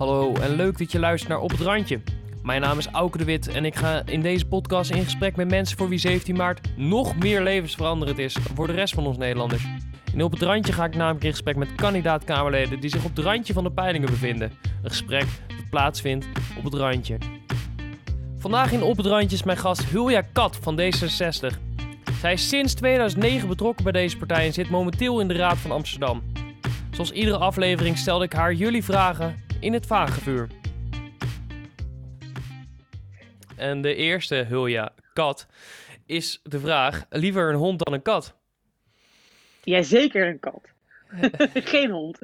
Hallo en leuk dat je luistert naar Op het Randje. Mijn naam is Auke de Wit en ik ga in deze podcast in gesprek met mensen voor wie 17 maart nog meer levensveranderend is voor de rest van ons Nederlanders. In Op het Randje ga ik namelijk in gesprek met kandidaat-Kamerleden die zich op het randje van de peilingen bevinden. Een gesprek dat plaatsvindt op het randje. Vandaag in Op het Randje is mijn gast Hulja Kat van D66. Zij is sinds 2009 betrokken bij deze partij en zit momenteel in de Raad van Amsterdam. Zoals iedere aflevering stelde ik haar jullie vragen in het vagevuur. En de eerste, Hulja, kat, is de vraag: liever een hond dan een kat? Jazeker een kat. Geen hond.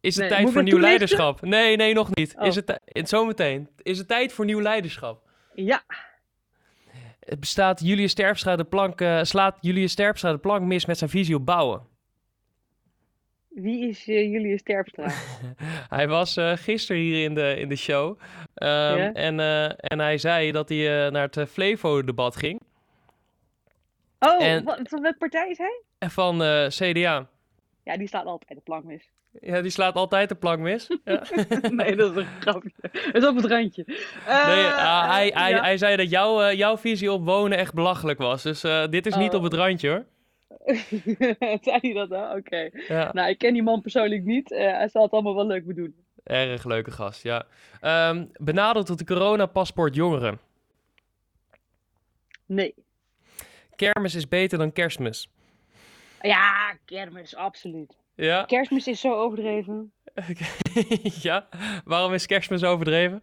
Is het Nee, tijd voor het nieuw leiderschap? Nee, nee, nog niet. Oh. Is het ti- zometeen. Is het tijd voor nieuw leiderschap? Ja, Het bestaat Julius Terpstra de plank, eh, slaat Julius Terpstra de plank mis met zijn visie op bouwen. Wie is eh, Julius Terpstra? Hij was eh, gisteren hier in de, in de show. Ehm, Ja? en, eh, en hij zei dat hij naar het Flevo-debat ging. Oh, En- wat, van welke partij is hij? En Van CDA. Ja, die staat altijd de plank mis. Ja, die slaat altijd de plank mis. Ja. nee, dat is een grapje. Dat is op het randje. Nee, ah, hij, hij, ja. hij zei dat jouw, jouw visie op wonen echt belachelijk was. Dus dit is niet Oh. op het randje hoor. zei hij dat dan? Oké. Ja, Nou, ik ken die man persoonlijk niet. Eh, hij zal het allemaal wel leuk bedoelen. erg leuke gast, ja. Ehm benaderd tot de coronapaspoort jongeren. Nee. Kermis is beter dan kerstmis. Ja, kermis, absoluut. Ja? Kerstmis is zo overdreven. ja? Waarom is kerstmis overdreven?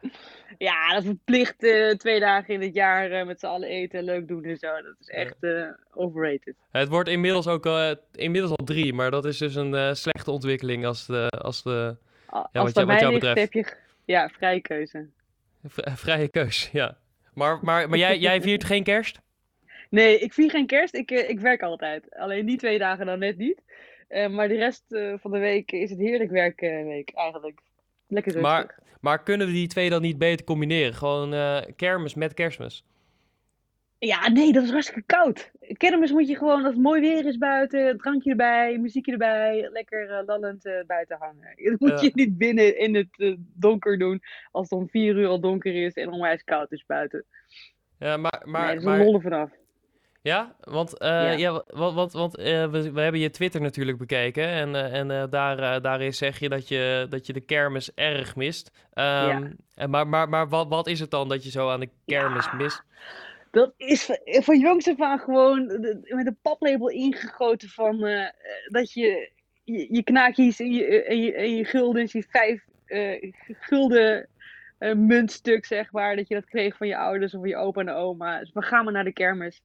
Ja, dat verplicht eh, twee dagen in het jaar eh, met z'n allen eten, leuk doen en zo. Dat is echt eh, overrated. Het wordt inmiddels ook inmiddels al drie, maar dat is dus een slechte ontwikkeling als de, als de A- Ja, Als wat jou- wat betreft. heb je g- ja, vrije keuze. vrije keus. Ja. Maar, maar, maar jij, jij viert geen kerst? Nee, ik vier geen kerst. Ik, ik werk altijd. Alleen die twee dagen dan net niet. Maar de rest van de week is het heerlijk werkweek eigenlijk. Lekker rustig. Maar, maar kunnen we die twee dan niet beter combineren? Gewoon eh, kermis met kerstmis. Ja, nee, dat is hartstikke koud. Kermis moet je gewoon, als het mooi weer is buiten, drankje erbij, muziekje erbij, lekker eh, lallend eh, buiten hangen. Dat moet Ja. je niet binnen in het eh, donker doen, als het om vier uur al donker is en onwijs koud is buiten. Ja, maar, maar, nee, dat is een lollen vanaf. Ja, want, eh, Ja. ja. want, want, eh, we, we hebben je Twitter natuurlijk bekeken en, eh, en daar, daarin zeg je dat, je dat je de kermis erg mist. Ehm, en maar maar, maar wat, wat is het dan dat je zo aan de kermis Ja. mist? Dat is van, van jongs af aan gewoon met een paplepel ingegoten van dat je je, je knaakjes en je, en je, en je guldens, je vijf gulden muntstuk, zeg maar, dat je dat kreeg van je ouders of van je opa en oma. Dus we gaan maar naar de kermis.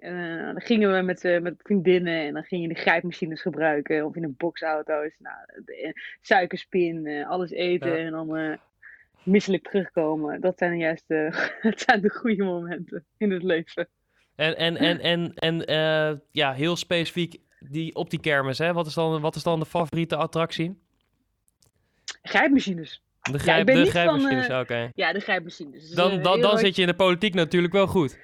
En eh, dan gingen we met, eh, met vriendinnen en dan ging je de grijpmachines gebruiken of in de boxauto's. Nou, eh, suikerspin, alles eten Ja. en dan misselijk terugkomen. Dat zijn juist de, dat zijn de goede momenten in het leven. En, en, en, en, en ja, heel specifiek die, op die kermis, hè? Wat is dan, wat is dan de favoriete attractie? Grijpmachines. De, grijp, de grijpmachines, oké. Ja, de grijpmachines. Dan, dan, dan zit je in de politiek natuurlijk wel goed.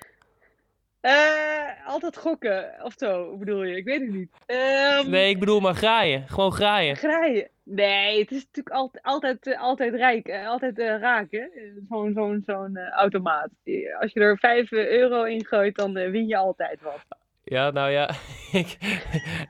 Eh, altijd gokken, of zo, bedoel je? Ik weet het niet. Ehm Nee, ik bedoel maar graaien. Gewoon graaien. Graaien. Nee, het is natuurlijk altijd, altijd, eh, altijd rijk, eh, altijd hè? Eh, Zo'n zo'n zo'n eh, automaat. Als je er 5 euro in gooit, dan win je altijd wat. Ja, nou ja, ik,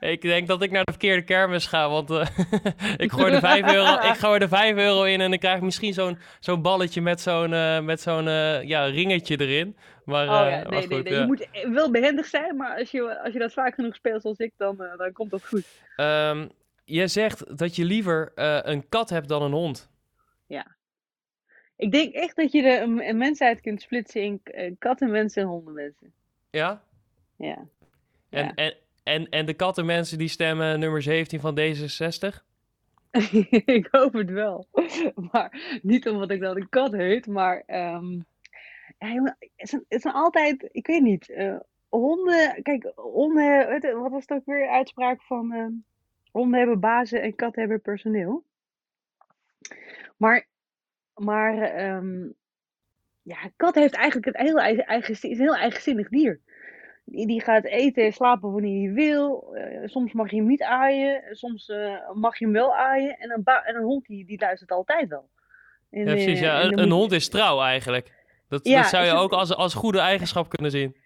ik denk dat ik naar de verkeerde kermis ga, want eh, ik, gooi er 5 euro, ik gooi er 5 euro in en dan krijg ik misschien zo'n zo'n balletje met zo'n eh, met zo'n eh, ja, ringetje erin. Maar, Oh ja, maar nee, goed, nee, nee. ja. Je moet wel behendig zijn, maar als je, als je dat vaak genoeg speelt zoals ik, dan, dan komt dat goed. Ehm, je zegt dat je liever een kat hebt dan een hond. Ik denk echt dat je de een, een mensheid kunt splitsen in eh, kattenmensen en hondenmensen. Ja? Ja. En, Ja. en, en, en de kattenmensen die stemmen nummer 17 van D66? ik hoop het wel. Maar niet omdat ik dan een kat heet, maar ehm, ja, jongen, het, zijn, het zijn altijd, ik weet niet, eh, honden, kijk, honden, wat was het ook weer uitspraak van ehm, honden hebben bazen en katten hebben personeel. Maar, maar ehm, ja, kat heeft eigenlijk een heel eigen, eigen, is een heel eigenzinnig dier. Die, die gaat eten en slapen wanneer hij wil. Eh, soms mag je hem niet aaien, soms eh, mag je hem wel aaien. En een, en een hond die, die luistert altijd wel. En, Ja, precies. eh, Ja, en een, hond is trouw eigenlijk. Dat, Ja, dat zou je ook als, als goede eigenschap kunnen zien.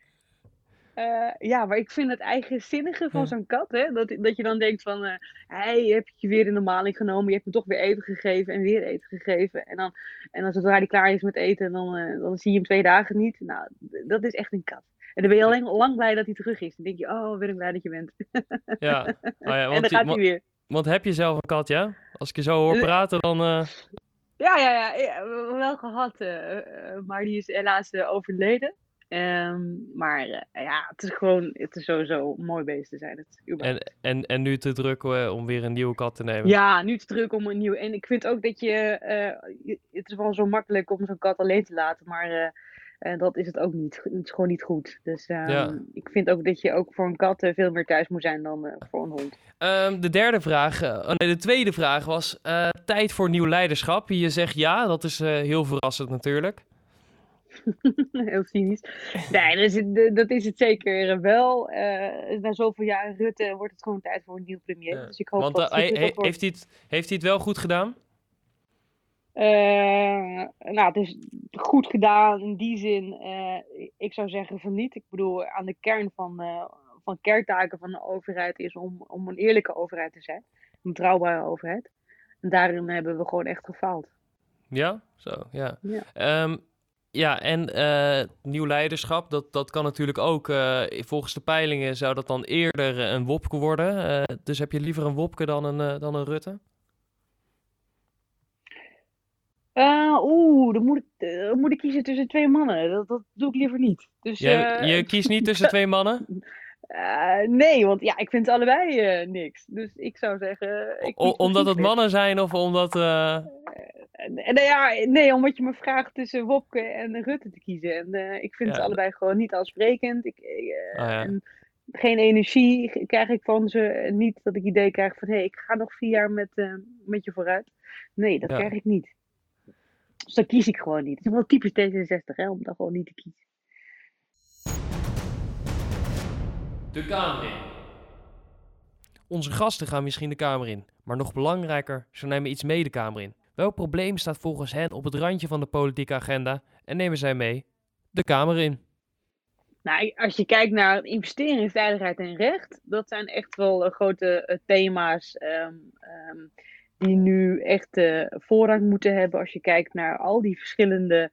Ja, maar ik vind het eigenzinnige van Ja. zo'n kat, hè, dat, dat je dan denkt van, hey, heb je weer in de maling genomen, je hebt hem toch weer eten gegeven en weer eten gegeven. En dan, en dan zodra hij klaar is met eten, dan, dan zie je hem twee dagen niet. Nou, dat is echt een kat. En dan ben je alleen lang blij dat hij terug is. Dan denk je, oh, ben ik blij dat je bent. Ja. Oh ja, en want, dan gaat hij weer. want heb je zelf een kat, ja? Als ik je zo hoor Eh, praten, dan... eh, Ja, ja, ja, ja, wel gehad, eh, maar die is helaas overleden. Ehm, maar ja, het is gewoon, het is sowieso een mooi beest te zijn. Het, en, en, en nu te druk om weer een nieuwe kat te nemen. Ja, nu het druk om een nieuw. En ik vind ook dat je. je- het is wel zo makkelijk om zo'n kat alleen te laten, maar eh, eh, dat is het ook niet. Het is gewoon niet goed. Dus ehm, Ja. ik vind ook dat je ook voor een kat eh, veel meer thuis moet zijn dan eh, voor een hond. Ehm, de derde vraag, oh nee, de tweede vraag was tijd voor nieuw leiderschap. Je zegt ja, dat is heel verrassend natuurlijk. Heel cynisch. Nee, dat is het, dat is het zeker wel. Na zoveel jaar Rutte wordt het gewoon tijd voor een nieuw premier. Ja. Dus ik hoop Want dat he- heeft, hij het, heeft hij het wel goed gedaan? Eh, nou, het is goed gedaan in die zin. eh, ik zou zeggen van niet. Ik bedoel, aan de kern van, eh, van kerntaken van de overheid is om, om een eerlijke overheid te zijn. Een betrouwbare overheid. En daarin hebben we gewoon echt gefaald. Ja, zo, ja. Ja. Ehm, ja, en eh, nieuw leiderschap, dat, dat kan natuurlijk ook, eh, volgens de peilingen zou dat dan eerder eh, een Wopke worden. Eh, dus heb je liever een Wopke dan een, eh, dan een Rutte? Eh, Oeh, dan moet, ik, eh, moet ik kiezen tussen twee mannen. Dat, dat doe ik liever niet. Dus, Jij- eh, je kiest niet tussen twee mannen? nee, want ja, ik vind ze allebei niks. Dus ik zou zeggen. Ik O- omdat het mannen zijn of omdat... nou ja, nee, omdat je me vraagt tussen Wopke en Rutte te kiezen. En ik vind Ja. ze allebei gewoon niet aansprekend. Ik, ja. en geen energie krijg ik van ze. Niet dat ik idee krijg van, hé, hey, ik ga nog vier jaar met, met je vooruit. Nee, dat Ja. krijg ik niet. Dus dan kies ik gewoon niet. Het is wel typisch D66, hè, om dan gewoon niet te kiezen. De Kamer in. Onze gasten gaan misschien de Kamer in, maar nog belangrijker, ze nemen iets mee de Kamer in. Welk probleem staat volgens hen op het randje van de politieke agenda en nemen zij mee de Kamer in? Nou, als je kijkt naar investeren in veiligheid en recht, dat zijn echt wel eh, grote eh, thema's ehm, ehm, die nu echt eh, voorrang moeten hebben. Als je kijkt naar al die verschillende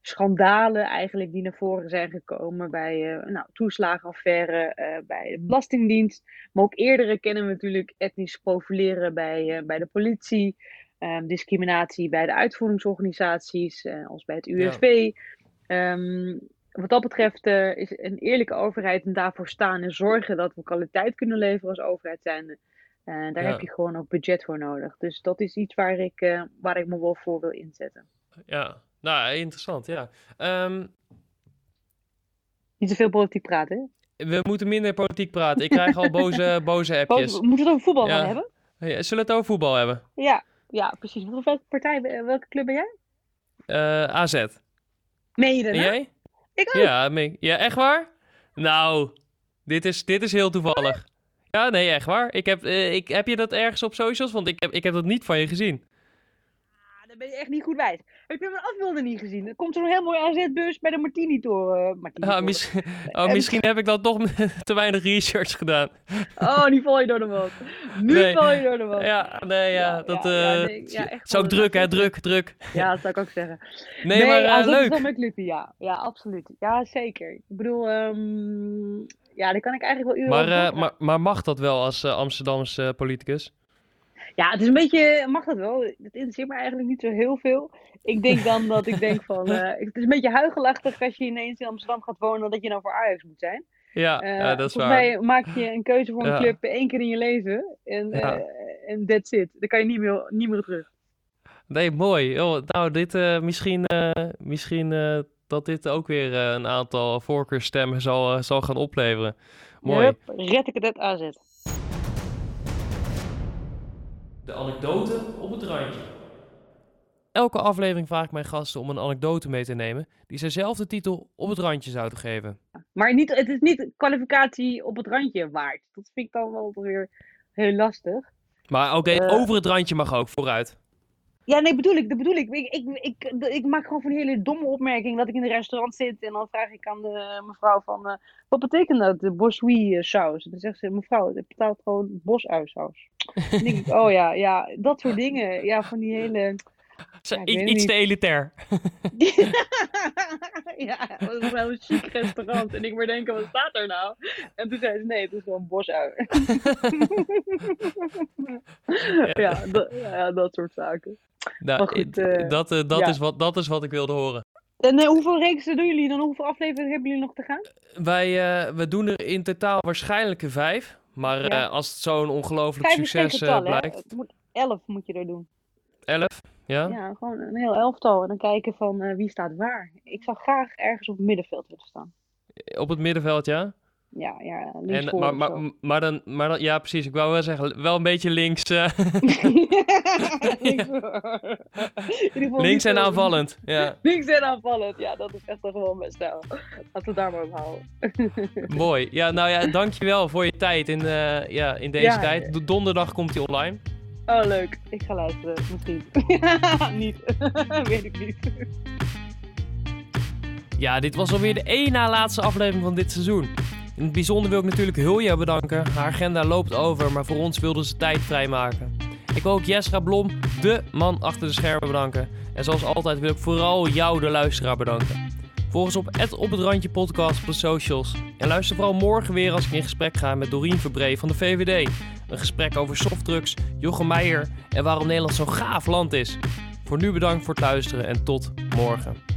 schandalen eigenlijk die naar voren zijn gekomen bij eh nou, toeslagenaffaire, eh, bij de Belastingdienst. Maar ook eerdere kennen we natuurlijk etnisch profileren bij, bij de politie, ehm, discriminatie bij de uitvoeringsorganisaties, als bij het UWV. Ehm, wat dat betreft is een eerlijke overheid en daarvoor staan en zorgen dat we kwaliteit kunnen leveren als overheid zijn. En daar Ja. heb je gewoon ook budget voor nodig. Dus dat is iets waar ik, eh, waar ik me wel voor wil inzetten. Ja, nou, interessant, ja. Ehm, Niet te veel politiek praten. Hè? we moeten minder politiek praten. Ik krijg al boze, boze appjes. Moeten we het over voetbal Ja. gaan hebben? Zullen we het over voetbal hebben? Ja, ja precies. Welke partij, eh, welke club ben jij? Eh, AZ. Meen je dat? En jij? Ik ook. Ja, ja, echt waar? Nou, dit is, dit is heel toevallig. Ja, nee, echt waar. Ik heb, eh, ik, heb je dat ergens op socials? Want ik heb, ik heb dat niet van je gezien. Ah, dan ben je echt niet goed wijs. Heb je mijn afbeelding niet gezien? Er komt zo'n heel mooi AZ-bus bij de Martini-toren. eh, Martini Ah, mis- oh, misschien heb ik dan toch te weinig research gedaan. Oh, nu val je door de boot. Nu Nee. val je door de boot. Ja, nee, ja, Ja, dat ja, ja, eh, nee, ja, echt wel, druk, hè, druk, druk. Ja, dat zou ik ook zeggen. Nee, maar eh, wel leuk. ja. Ja, absoluut. Ja, zeker. Ik bedoel, ehm, ja, daar kan ik eigenlijk wel uren Maar, eh, maar, maar mag dat wel als eh, Amsterdamse eh, politicus? Ja, het is een beetje, mag dat wel? Het interesseert me eigenlijk niet zo heel veel. Ik denk dan dat ik denk van, het is een beetje huigelachtig als je ineens in Amsterdam gaat wonen, dat je nou voor Ajax moet zijn. Ja, ja dat is volgens waar. mij maak je een keuze voor een Ja. club één keer in je leven en Ja. en that's it. Dan kan je niet meer, niet meer terug. Nee, mooi. Oh, nou, dit misschien, misschien dat dit ook weer eh, een aantal voorkeurstemmen zal, eh, zal gaan opleveren. Mooi. Hup, red ik het uit AZ. De anekdote op het randje. Elke aflevering vraag ik mijn gasten om een anekdote mee te nemen die zij zelf de titel op het randje zouden geven. Maar niet, het is niet kwalificatie op het randje waard. Dat vind ik dan wel weer heel lastig. Maar oké, Eh. over het randje mag ook, vooruit. Ja, nee, bedoel ik, bedoel ik. Ik, ik, ik, maak gewoon van die hele domme opmerking dat ik in een restaurant zit en dan vraag ik aan de mevrouw van, eh, wat betekent dat, de bosui saus? Dan zegt ze, mevrouw, het betaalt gewoon bosuisaus. dan denk ik, oh ja, ja, dat soort dingen. Ja, van die hele... Ja, ik het iets niet. te elitair. ja, dat is wel een chic restaurant. En ik maar denken, wat staat er nou? En toen zei ze, nee, het is gewoon bosui. ja, ja, dat soort zaken. Nou, goed, dat, dat, ja. is wat, dat is wat ik wilde horen. En eh, hoeveel reeksen doen jullie dan? Hoeveel afleveringen hebben jullie nog te gaan? Wij eh, we doen er in totaal waarschijnlijk een vijf. Maar Ja. eh, als het zo'n ongelooflijk succes getal, blijkt. Het moet, elf moet je er doen. Elf, ja? Ja, gewoon een heel elftal. En dan kijken van eh, wie staat waar. Ik zou graag ergens op het middenveld willen staan. Op het middenveld, ja? Ja, ja, links En, maar, maar, maar, dan, maar dan, ja, precies. Ik wou wel zeggen, wel een beetje links, eh, links, links en zo- aanvallend. Ja, Links en aanvallend. Ja, dat is echt wel gewoon mijn stijl. Laten we daar maar op houden. mooi. Ja, nou ja, dankjewel voor je tijd in, eh, ja, in deze Ja, tijd. Do- Donderdag komt hij online. Oh, leuk. Ik ga luisteren. Misschien. niet. Weet ik niet. Ja, dit was alweer de één na laatste aflevering van dit seizoen. In het bijzonder wil ik natuurlijk Hulja bedanken. Haar agenda loopt over, maar voor ons wilde ze tijd vrijmaken. Ik wil ook Jesra Blom, de man achter de schermen, bedanken. En zoals altijd wil ik vooral jou, de luisteraar, bedanken. Volg ons op het Op het Randje podcast op de socials. En luister vooral morgen weer als ik in gesprek ga met Doreen Verbree van de VVD. Een gesprek over softdrugs, Jochem Meijer en waarom Nederland zo'n gaaf land is. Voor nu bedankt voor het luisteren en tot morgen.